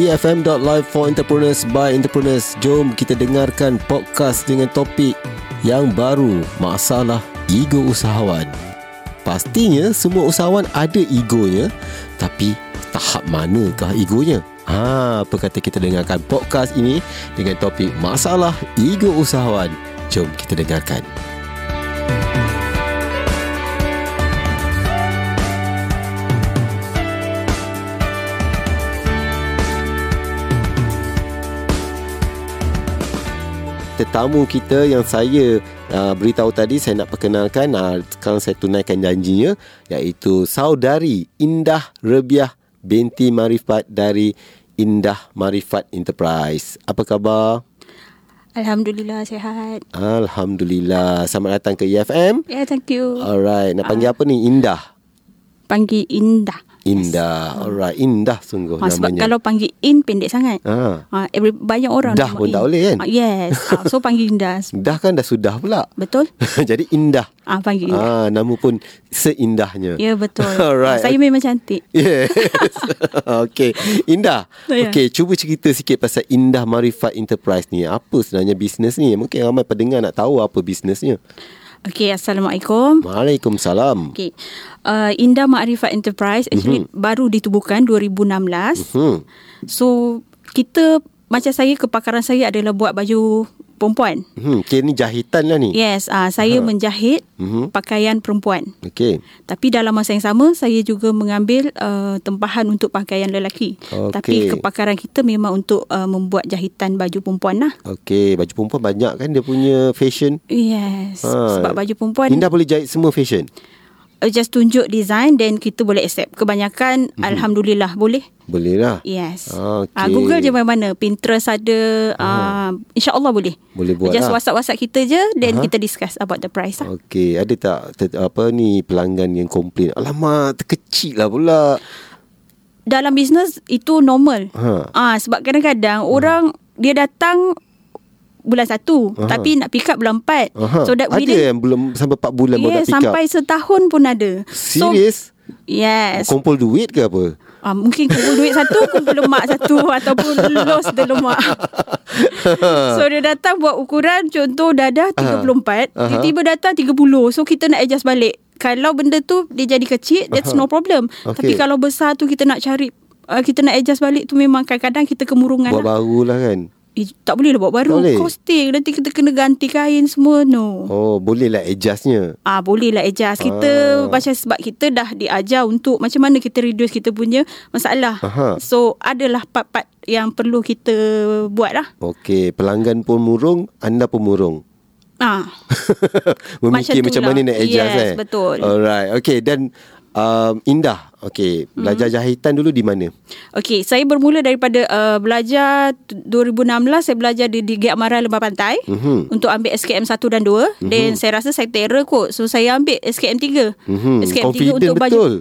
TFM.live for entrepreneurs by entrepreneurs. Jom kita dengarkan podcast dengan topik yang baru, masalah ego usahawan. Pastinya semua usahawan ada egonya, tapi tahap manakah egonya? Ha, apa kata kita dengarkan podcast ini dengan topik masalah ego usahawan. Jom kita dengarkan. Tetamu kita yang saya uh, beritahu tadi saya nak perkenalkan uh, sekarang saya tunaikan janjinya iaitu saudari Indah Rebiah binti Marifat dari Indah Marifat Enterprise. Apa khabar? Alhamdulillah sihat. Alhamdulillah. Selamat datang ke EFM. Ya, yeah, thank you. Alright, nak panggil uh, apa ni? Indah. Panggil Indah. Indah. Alright, indah sungguh ha, namanya. Sebab kalau panggil in pendek sangat. Ha. Ha, every, banyak orang Dah pun in. tak boleh kan? Ha, yes. Ha, so panggil indah. Dah kan dah sudah pula. Betul. Jadi indah. Ah ha, panggil indah. Ah ha, nama pun seindahnya. Ya betul. Alright. Saya memang cantik. Yes. okay. Indah. Yeah. Okay, cuba cerita sikit pasal Indah Marifat Enterprise ni. Apa sebenarnya bisnes ni? Mungkin ramai pendengar nak tahu apa bisnesnya. Okey, Assalamualaikum. Waalaikumsalam. Okey. Uh, Indah Ma'rifat Enterprise actually mm-hmm. baru ditubuhkan 2016. Mm-hmm. So, kita macam saya kepakaran saya adalah buat baju perempuan. Hmm, okay, ni jahitan lah ni. Yes, uh, saya ha. menjahit uh-huh. pakaian perempuan. Okey. Tapi dalam masa yang sama, saya juga mengambil uh, tempahan untuk pakaian lelaki. Okay. Tapi kepakaran kita memang untuk uh, membuat jahitan baju perempuan lah. Okey, baju perempuan banyak kan dia punya fashion? Yes, ha. sebab baju perempuan... Indah boleh jahit semua fashion? Uh, just tunjuk design then kita boleh accept. Kebanyakan mm-hmm. alhamdulillah boleh. Boleh lah. Yes. Okay. Uh, Google je mana-mana. Pinterest ada. Uh, uh, InsyaAllah boleh. Boleh buat Just lah. WhatsApp-WhatsApp kita je. Then uh-huh. kita discuss about the price lah. Okay. Ada tak ter, apa ni pelanggan yang komplain? Alamak, terkecil lah pula. Dalam bisnes itu normal. Ha. Uh, sebab kadang-kadang uh. orang dia datang bulan satu Aha. Tapi nak pick up bulan empat Aha. So that Ada within, yang belum sampai empat bulan yeah, baru nak pick up Sampai setahun pun ada Serius? So, yes Kumpul duit ke apa? Ah, mungkin kumpul duit satu Kumpul lemak satu Ataupun los the lemak So dia datang buat ukuran Contoh dadah 34 Tiba-tiba datang 30 So kita nak adjust balik Kalau benda tu Dia jadi kecil That's Aha. no problem okay. Tapi kalau besar tu Kita nak cari uh, Kita nak adjust balik tu Memang kadang-kadang kita kemurungan Buat lah. baru lah kan Eh, tak boleh lah buat baru. Costing Nanti kita kena ganti kain semua No. Oh boleh lah adjustnya? Ah Boleh lah adjust. Kita ah. Macam sebab kita dah diajar Untuk macam mana kita reduce Kita punya masalah. Aha. So adalah part-part Yang perlu kita Buat lah. Okay Pelanggan pun murung Anda pun murung. Ah, Memikir macam, macam mana nak adjust yes, eh? betul. Alright Okay dan um, Indah Okay Belajar hmm. jahitan dulu di mana? Okay Saya bermula daripada uh, Belajar 2016 Saya belajar di, di Giat Mara Lembah Pantai hmm. Untuk ambil SKM 1 dan 2 Dan hmm. saya rasa saya terror kot So saya ambil SKM 3 hmm. SKM Confident 3 untuk baju betul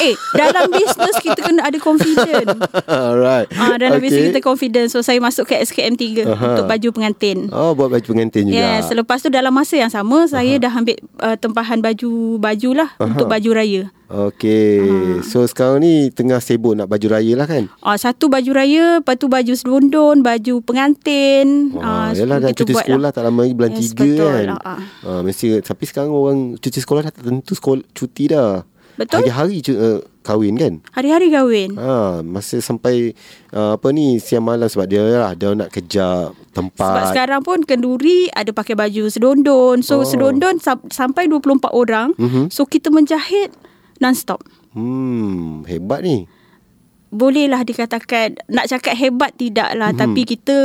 Eh dalam bisnes kita kena ada confident Alright ah, Dalam okay. bisnes kita confident So saya masuk ke SKM 3 Aha. Untuk baju pengantin Oh buat baju pengantin juga Yes Selepas tu dalam masa yang sama Saya dah ambil uh, tempahan baju Baju lah Aha. Untuk baju raya Okay uh. So sekarang ni Tengah sibuk nak baju raya lah kan uh, Satu baju raya Lepas tu baju sedondon Baju pengantin uh, Yalah nak cuti sekolah lah. Tak lama lagi bulan yes, 3 betul. kan uh. Uh, mesti, Tapi sekarang orang Cuti sekolah dah tentu sekolah, cuti dah Betul. Hari-hari uh, kahwin kan? Hari-hari kahwin. Ha, masa sampai uh, apa ni siang malam sebab dia lah dia nak kejar tempat. Sebab sekarang pun kenduri ada pakai baju sedondon. So oh. sedondon sam- sampai 24 orang. Mm-hmm. So kita menjahit non-stop. Hmm, hebat ni bolehlah dikatakan nak cakap hebat tidaklah mm-hmm. tapi kita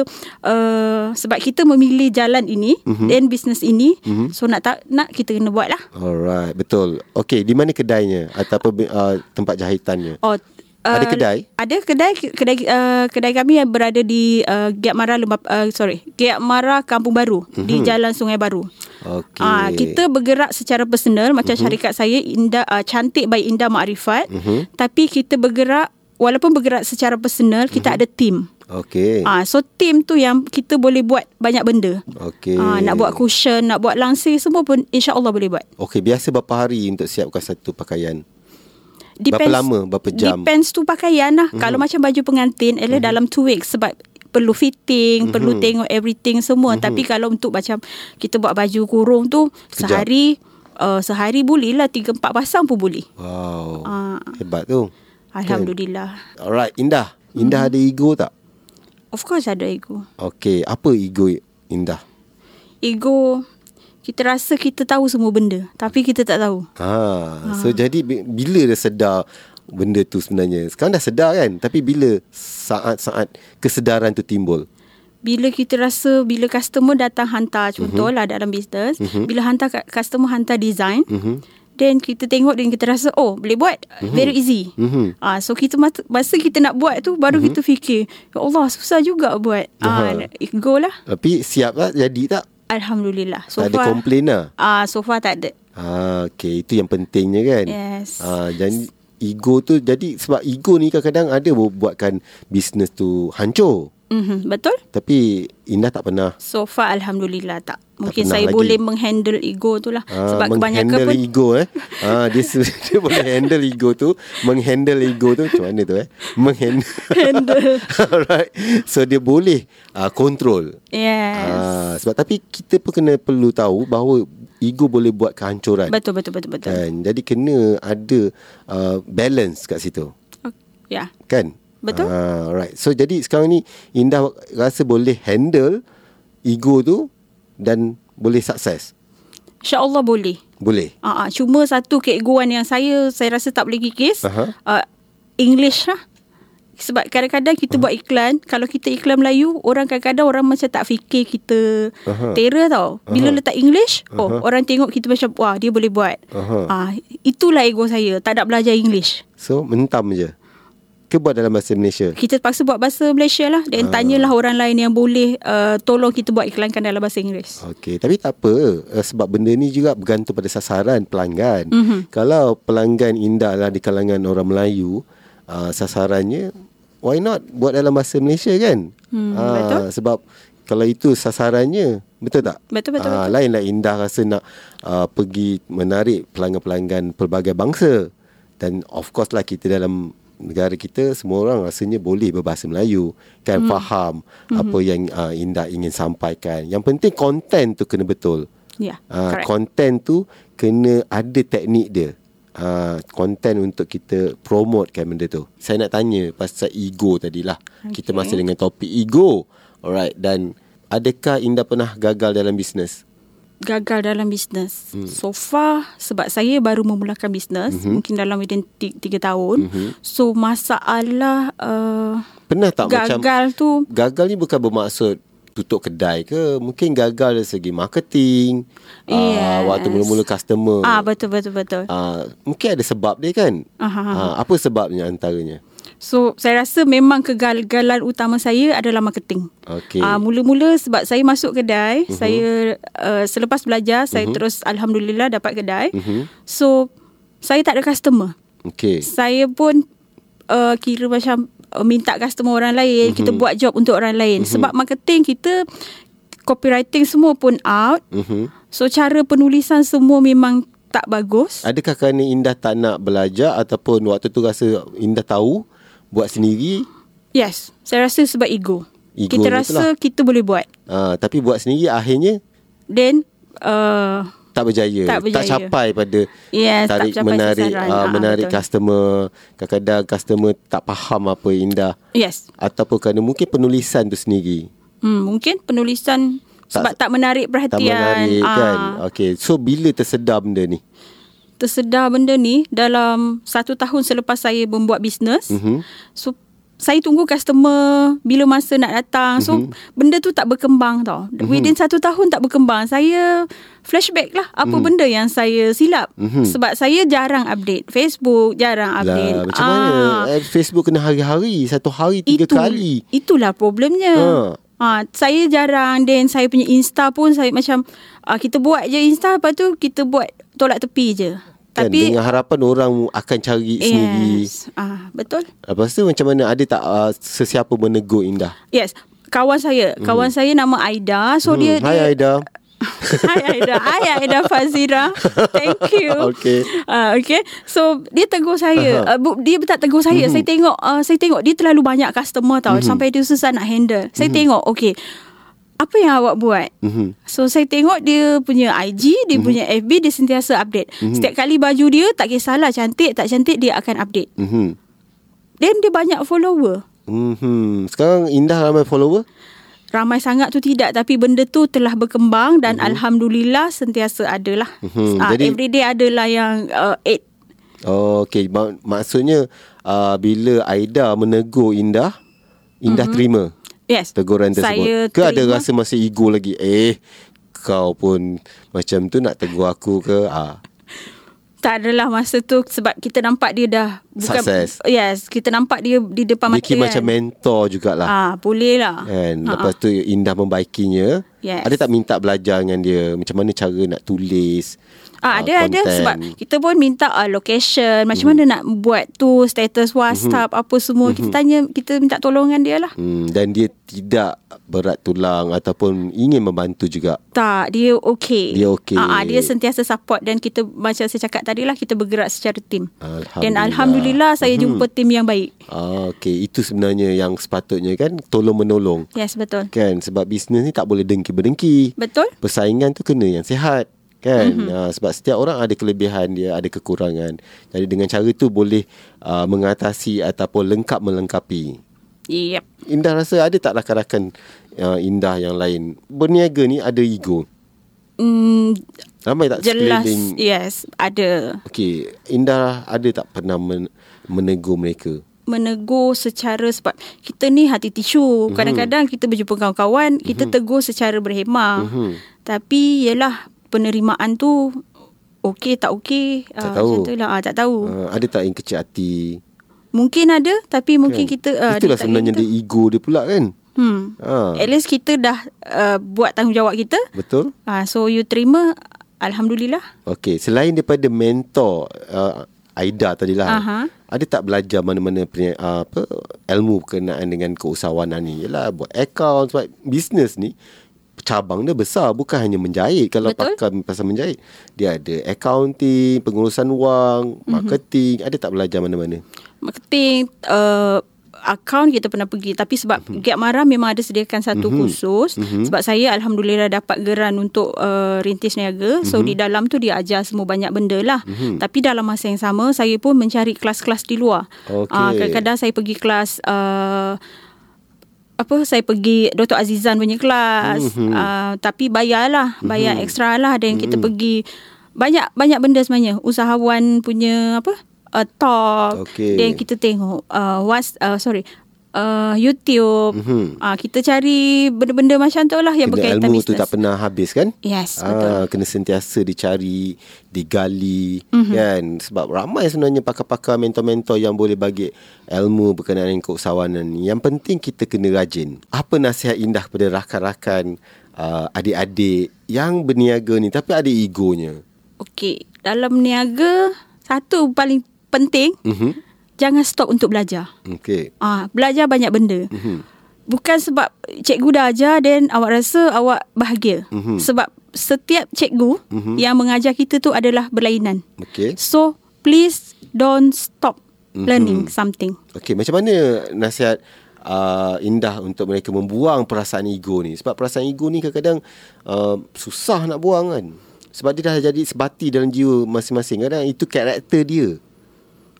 uh, sebab kita memilih jalan ini mm-hmm. dan bisnes ini mm-hmm. so nak tak nak kita kena buat lah alright betul okey di mana kedainya ataupun uh, tempat jahitannya oh Uh, ada kedai? Ada kedai kedai uh, kedai kami yang berada di uh, Giat Mara Lembap uh, sorry Giat Mara Kampung Baru mm-hmm. di Jalan Sungai Baru. Okey. Uh, kita bergerak secara personal macam mm-hmm. syarikat saya Indah uh, cantik by Indah Makrifat mm-hmm. tapi kita bergerak walaupun bergerak secara personal kita mm-hmm. ada team. Okey. Ah so team tu yang kita boleh buat banyak benda. Okey. Ah nak buat cushion, nak buat langsir semua pun insya-Allah boleh buat. Okey, biasa berapa hari untuk siapkan satu pakaian? Berapa lama? Berapa jam? Depends tu pakaian lah. Mm-hmm. Kalau macam baju pengantin, mm-hmm. dalam two weeks sebab perlu fitting, mm-hmm. perlu tengok everything semua. Mm-hmm. Tapi kalau untuk macam kita buat baju kurung tu, Kejap. sehari uh, sehari boleh lah 3 4 pasang pun boleh. Wow. Ah. Hebat tu. Alhamdulillah. Alright, Indah. Indah Hmm. ada ego tak? Of course ada ego. Okay, apa ego Indah? Ego kita rasa kita tahu semua benda tapi kita tak tahu. Ha, so jadi bi- bila dah sedar benda tu sebenarnya? Sekarang dah sedar kan? Tapi bila saat-saat kesedaran tu timbul? Bila kita rasa bila customer datang hantar contohlah mm-hmm. dalam bisnes, mm-hmm. bila hantar cu- customer hantar design, Mhm. Then kita tengok dan kita rasa oh boleh buat mm-hmm. very easy. Mhm. Ah so kita masa, kita nak buat tu baru mm-hmm. kita fikir ya Allah susah juga buat. Ah Aha. ego lah. Tapi siap tak? Jadi tak? Alhamdulillah. So tak ada far komplain lah? ah so far tak ada. Ha, okay, itu yang pentingnya kan? Yes. Ha, jadi ego tu jadi sebab ego ni kadang-kadang ada bu- buatkan bisnes tu hancur. Mhm betul? Tapi Indah tak pernah So far Alhamdulillah tak. Mungkin pernah saya lagi. boleh menghandle ego tu lah. Ah, Sebab kebanyakan pun ego eh. Ah dia, dia boleh handle ego tu, menghandle ego tu macam mana tu eh? Menghandle. Handle. Alright. So dia boleh uh, control. Yes. Ah sebab tapi kita pun kena perlu tahu bahawa ego boleh buat kehancuran. Betul betul betul betul. Kan? Jadi kena ada uh, balance kat situ. Ya. Kan? Betul. Ah, right. So jadi sekarang ni Indah rasa boleh handle ego tu dan boleh sukses. InsyaAllah boleh. Boleh. Ah, ah, cuma satu keegoan yang saya saya rasa tak boleh kikis. Aha. Uh, English lah. Sebab kadang-kadang kita buat iklan, kalau kita iklan Melayu, orang kadang-kadang orang macam tak fikir kita Aha. terror tau. Bila Aha. letak English, oh orang tengok kita macam wah dia boleh buat. Ah, itulah ego saya, tak nak belajar English. So mentam je. Ke buat dalam bahasa Malaysia. Kita terpaksa buat bahasa Malaysia lah Dan tanyalah orang lain yang boleh uh, Tolong kita buat iklankan dalam bahasa Inggeris Okey, tapi tak apa uh, sebab benda ni juga bergantung pada sasaran pelanggan. Mhm. Mm-hmm. Kalau pelanggan Indah lah di kalangan orang Melayu, uh, sasarannya why not buat dalam bahasa Malaysia kan? Hmm, Ah, betul. sebab kalau itu sasarannya, betul tak? Betul, betul, Ah, betul. Lainlah Indah rasa nak uh, pergi menarik pelanggan-pelanggan pelbagai bangsa dan of course lah kita dalam negara kita semua orang rasanya boleh berbahasa Melayu kan hmm. faham hmm. apa yang uh, Indah ingin sampaikan. Yang penting konten tu kena betul. Ya, Ah, correct konten tu kena ada teknik dia. Ah, konten untuk kita promotekan benda tu. Saya nak tanya pasal ego tadilah. Okay. Kita masih dengan topik ego. Alright dan adakah Indah pernah gagal dalam bisnes? Gagal dalam bisnes hmm. So far Sebab saya baru memulakan bisnes Mhm. mm-hmm. Mungkin dalam within 3 tahun mm-hmm. So masalah uh, Pernah tak macam Gagal tu gagal ni bukan bermaksud tutup kedai ke? Mungkin gagal dari segi marketing. Yes. ah, waktu mula-mula customer. Ah Betul betul betul Ah, mungkin ada sebab dia kan? Aha. Ah, apa sebabnya antaranya? So saya rasa memang kegagalan utama saya adalah marketing. Okey. Ah mula-mula sebab saya masuk kedai, uh-huh. saya uh, selepas belajar saya uh-huh. terus alhamdulillah dapat kedai. Mhm. So saya tak ada customer. Okey. Saya pun uh, kira macam uh, minta customer orang lain, uh-huh. kita buat job untuk orang lain. Uh-huh. Sebab marketing kita copywriting semua pun out. Mhm. So cara penulisan semua memang tak bagus. Adakah kerana Indah tak nak belajar ataupun waktu tu rasa Indah tahu buat sendiri Yes, saya rasa sebab ego. Ego kita rasa itulah. kita boleh buat. uh, tapi buat sendiri akhirnya Then uh, tak berjaya, Tak berjaya. tak capai pada Yes, tak tarik capai menarik sasaran. uh, Ah, menarik betul. customer kadang-kadang customer tak faham apa Indah yes. ataupun kerana mungkin penulisan tu sendiri Hmm, mungkin penulisan Tak- sebab tak, menarik perhatian. tak menarik Ah, kan okey so bila tersedar benda ni Tersedar benda ni dalam satu tahun selepas saya membuat bisnes. Mhm. So saya tunggu customer bila masa nak datang. So Mhm. benda tu tak berkembang tau. Within satu tahun tak berkembang. Saya flashback lah apa Mhm. benda yang saya silap. Mhm. Sebab saya jarang update Facebook, jarang update. lah macam mana eh, Facebook kena hari-hari satu hari tiga kali Itulah problemnya. Ha. Ha. saya jarang then saya punya Insta pun saya macam uh, kita buat je Insta lepas tu kita buat tolak tepi je. kan Tapi dengan harapan orang akan cari sendiri yes. Ah betul. lepas tu macam mana ada tak uh, sesiapa menegur Indah Yes. Kawan saya, kawan saya nama Aida. So Hmm, dia Hai dia Aida Hai Aida. Hai Aida Fazira. Thank you. Okay. Uh, okay. So dia tegur saya. Uh, bu, dia tak tegur saya. Mm-hmm. Saya tengok uh, saya tengok dia terlalu banyak customer tau mm-hmm. sampai dia susah nak handle. Saya mm-hmm. tengok okay. Apa yang awak buat? Mhm. So saya tengok dia punya IG, dia mm-hmm. punya FB dia sentiasa update. Mm-hmm. Setiap kali baju dia tak kisahlah cantik tak cantik dia akan update. Mhm. Then dia banyak follower. Mhm. Sekarang Indah ramai follower? Ramai sangat tu tidak tapi benda tu telah berkembang dan mm-hmm. alhamdulillah sentiasa adalah. Mhm. Ah, Jadi- everyday adalah yang uh, eight Oh, okey. Mak- maksudnya uh, bila Aida menegur Indah, Indah mm-hmm. terima Yes. teguran tersebut. Saya ke ada rasa masih ego lagi? Eh, kau pun macam tu nak tegur aku ke? Ah. Tak adalah masa tu sebab kita nampak dia dah bukan Sukses. Yes, kita nampak dia di depan Dia mata kan. macam mentor jugalah. Ah, boleh lah. Kan Ha-ha. Lepas tu Indah membaikinya Yes. Ada tak minta belajar dengan dia Macam mana cara nak tulis Ah, ah, ada ada content? sebab kita pun minta uh, location macam mana nak buat tu status WhatsApp apa semua kita tanya kita minta tolongan dia lah. hmm, Dan dia tidak berat tulang Ataupun ingin membantu juga Tak, dia okey. Dia okey. Ah, ah, dia sentiasa support dan kita macam saya cakap tadi lah kita bergerak secara tim. Alhamdulillah. Dan alhamdulillah saya jumpa tim yang baik. ah, Okay Itu sebenarnya yang sepatutnya kan Tolong menolong Yes, betul. Kan sebab bisnes ni tak boleh dengki-berdengki Betul? Persaingan tu kena yang sihat kan mm-hmm. uh, sebab setiap orang ada kelebihan dia ada kekurangan jadi dengan cara tu boleh uh, mengatasi ataupun lengkap melengkapi Yep. Indah rasa ada tak rakan-rakan uh, Indah yang lain berniaga ni ada ego Mm, ramai tak jelas. sekeliling Yes, ada. Okey, Indah ada tak pernah men- menegur mereka? menegur secara sebab kita ni hati tisu. Kadang-kadang kita berjumpa kawan-kawan, kita tegur secara berhemah. Mhm. Tapi yalah penerimaan tu okey tak okey Tak ah, tahu. macam tu lah ah, tak tahu. Uh, ada tak yang kecil hati? Mungkin ada tapi mungkin Kan? kita ah, Itulah dia sebenarnya dia ego dia pula kan? Hmm. Ha, At least kita dah uh, buat tanggungjawab kita. betul? Ah so you terima alhamdulillah. Okey, selain daripada mentor uh, Aida tadi lah. Aha. Ada tak belajar mana-mana uh, apa ilmu berkenaan dengan keusahawanan ni? Yalah buat account sebab bisnes ni cabang dia besar bukan hanya menjahit kalau Betul. pakar pasal menjahit dia ada accounting pengurusan wang Mhm. marketing ada tak belajar mana-mana marketing uh, akaun kita pernah pergi tapi sebab mm-hmm. Giat Mara memang ada sediakan satu Mhm. mm-hmm. khusus mm-hmm. sebab saya alhamdulillah dapat geran untuk uh, rintis niaga so Mhm. di dalam tu dia ajar semua banyak benda lah mm-hmm. tapi dalam masa yang sama saya pun mencari kelas-kelas di luar Okey. Ah, kadang-kadang saya pergi kelas uh, apa saya pergi Dr Azizan punya kelas Mhm. mm-hmm. uh, tapi bayarlah bayar mm-hmm. ekstra lah dan kita pergi banyak banyak benda sebenarnya usahawan punya apa uh, talk Okey. dan kita tengok uh, was uh, sorry uh, YouTube Mhm. uh, kita cari benda-benda macam tu lah yang kena berkaitan ilmu bisnes tu tak pernah habis kan yes betul Ah, kena sentiasa dicari, digali Mhm. mm-hmm. kan sebab ramai sebenarnya pakar-pakar mentor-mentor yang boleh bagi ilmu berkenaan dengan keusahawanan ni. Yang penting kita kena rajin. Apa nasihat indah kepada rakan-rakan uh, adik-adik yang berniaga ni tapi ada egonya. okey dalam niaga satu paling penting Mhm. Jangan stop untuk belajar Okey. Ah, belajar banyak benda. Mhm. Bukan sebab cikgu dah ajar dan awak rasa awak bahagia. Mhm. Sebab setiap cikgu Mhm. yang mengajar kita tu adalah berlainan. Okey. So, please don't stop Mhm. learning something. Okey, macam mana nasihat uh, indah untuk mereka membuang perasaan ego ni? Sebab perasaan ego ni kadang-kadang uh, susah nak buang kan. Sebab dia dah jadi sebati dalam jiwa masing-masing. Kadang itu karakter dia.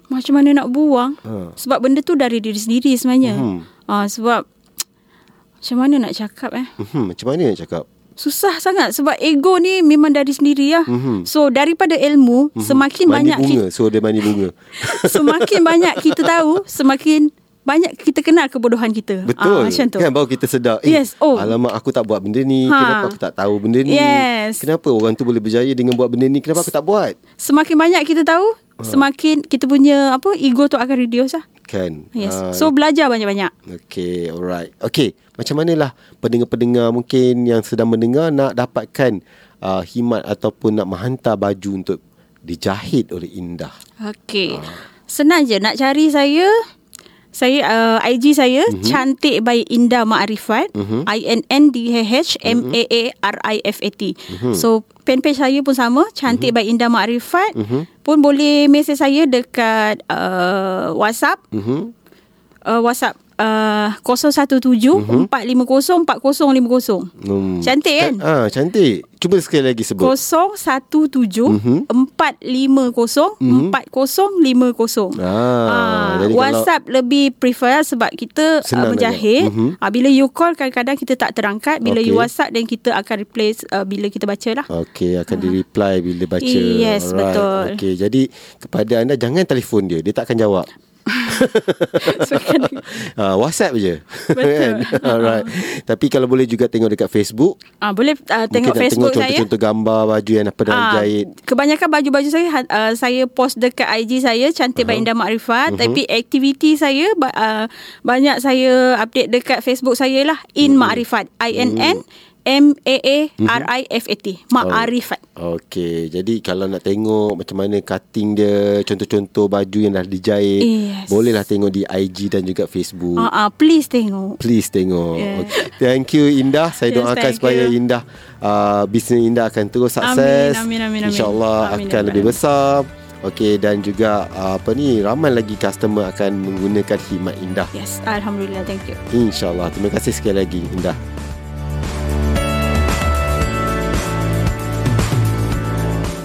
Macam mana nak buang? Ha. Sebab benda tu dari diri sendiri sebenarnya. Mhm. Ah, sebab macam mana nak cakap eh? Hmm, macam mana nak cakap? Susah sangat sebab ego ni memang dari sendiri lah. Mhm. So daripada ilmu semakin mandi banyak bunga. kita, So dia mandi bunga. semakin banyak kita tahu, semakin banyak kita kenal kebodohan kita. Betul. Ah, macam tu. Kan baru kita sedar. Eh, Yes, oh. Alamak aku tak buat benda ni. Ha. Kenapa aku tak tahu benda ni? Yes. Kenapa orang tu boleh berjaya dengan buat benda ni? Kenapa aku tak buat? Semakin banyak kita tahu. Semakin kita punya apa ego tu akan reduce lah. Kan? Yes. Ah, So belajar banyak-banyak. Okay, alright. Okay, macam manalah pendengar-pendengar mungkin yang sedang mendengar nak dapatkan uh, himat ataupun nak menghantar baju untuk dijahit oleh Indah. Okey. Senang je nak cari saya Saya uh, IG saya mm-hmm. cantik by Indah Ma'rifat mm-hmm. I N N D H M A A R I F A T. Mm-hmm. So fan page saya pun sama cantik mm-hmm. by Indah Ma'rifat. Mm-hmm. Pun boleh mesej saya dekat uh, WhatsApp. Mm-hmm. Uh, WhatsApp uh, 017 450 4050. Hmm. Cantik kan? Ah, cantik. Cuba sekali lagi sebut. 017 450 4050. Ah, uh, WhatsApp kalau lebih prefer sebab kita uh, menjahit. Uh-huh. Uh, bila you call kadang-kadang kita tak terangkat. Bila okay. you WhatsApp dan kita akan replace uh, bila kita baca lah. Okey, akan uh. di-reply bila baca. Yes, Alright. betul. Okey, jadi kepada anda jangan telefon dia. Dia tak akan jawab. so, kan, uh, WhatsApp je. Betul. Alright. Tapi kalau boleh juga tengok dekat Facebook. Uh, Boleh uh, tengok Mungkin Facebook tengok saya. contoh-contoh gambar baju yang apa dah uh, jahit. Kebanyakan baju-baju saya uh, Saya post dekat IG saya Cantik uh-huh. Indah Makrifat uh-huh. Tapi aktiviti saya uh, Banyak saya update dekat Facebook saya lah. In uh-huh. Makrifat I-N-N uh-huh. M-A-A-R-I-F-A-T Ma'arifat oh, Okay Jadi kalau nak tengok Macam mana cutting dia Contoh-contoh baju yang dah dijahit yes. Bolehlah tengok di IG dan juga Facebook uh, uh, Please tengok Please tengok yeah. okay. Thank you Indah Saya yes, doakan supaya you. Indah uh, Bisnes Indah akan terus sukses Amin, amin, amin InsyaAllah amin, akan amin, lebih besar Okey dan juga uh, apa ni ramai lagi customer akan menggunakan khidmat Indah. Yes, alhamdulillah thank you. Insya-Allah. Terima kasih sekali lagi Indah.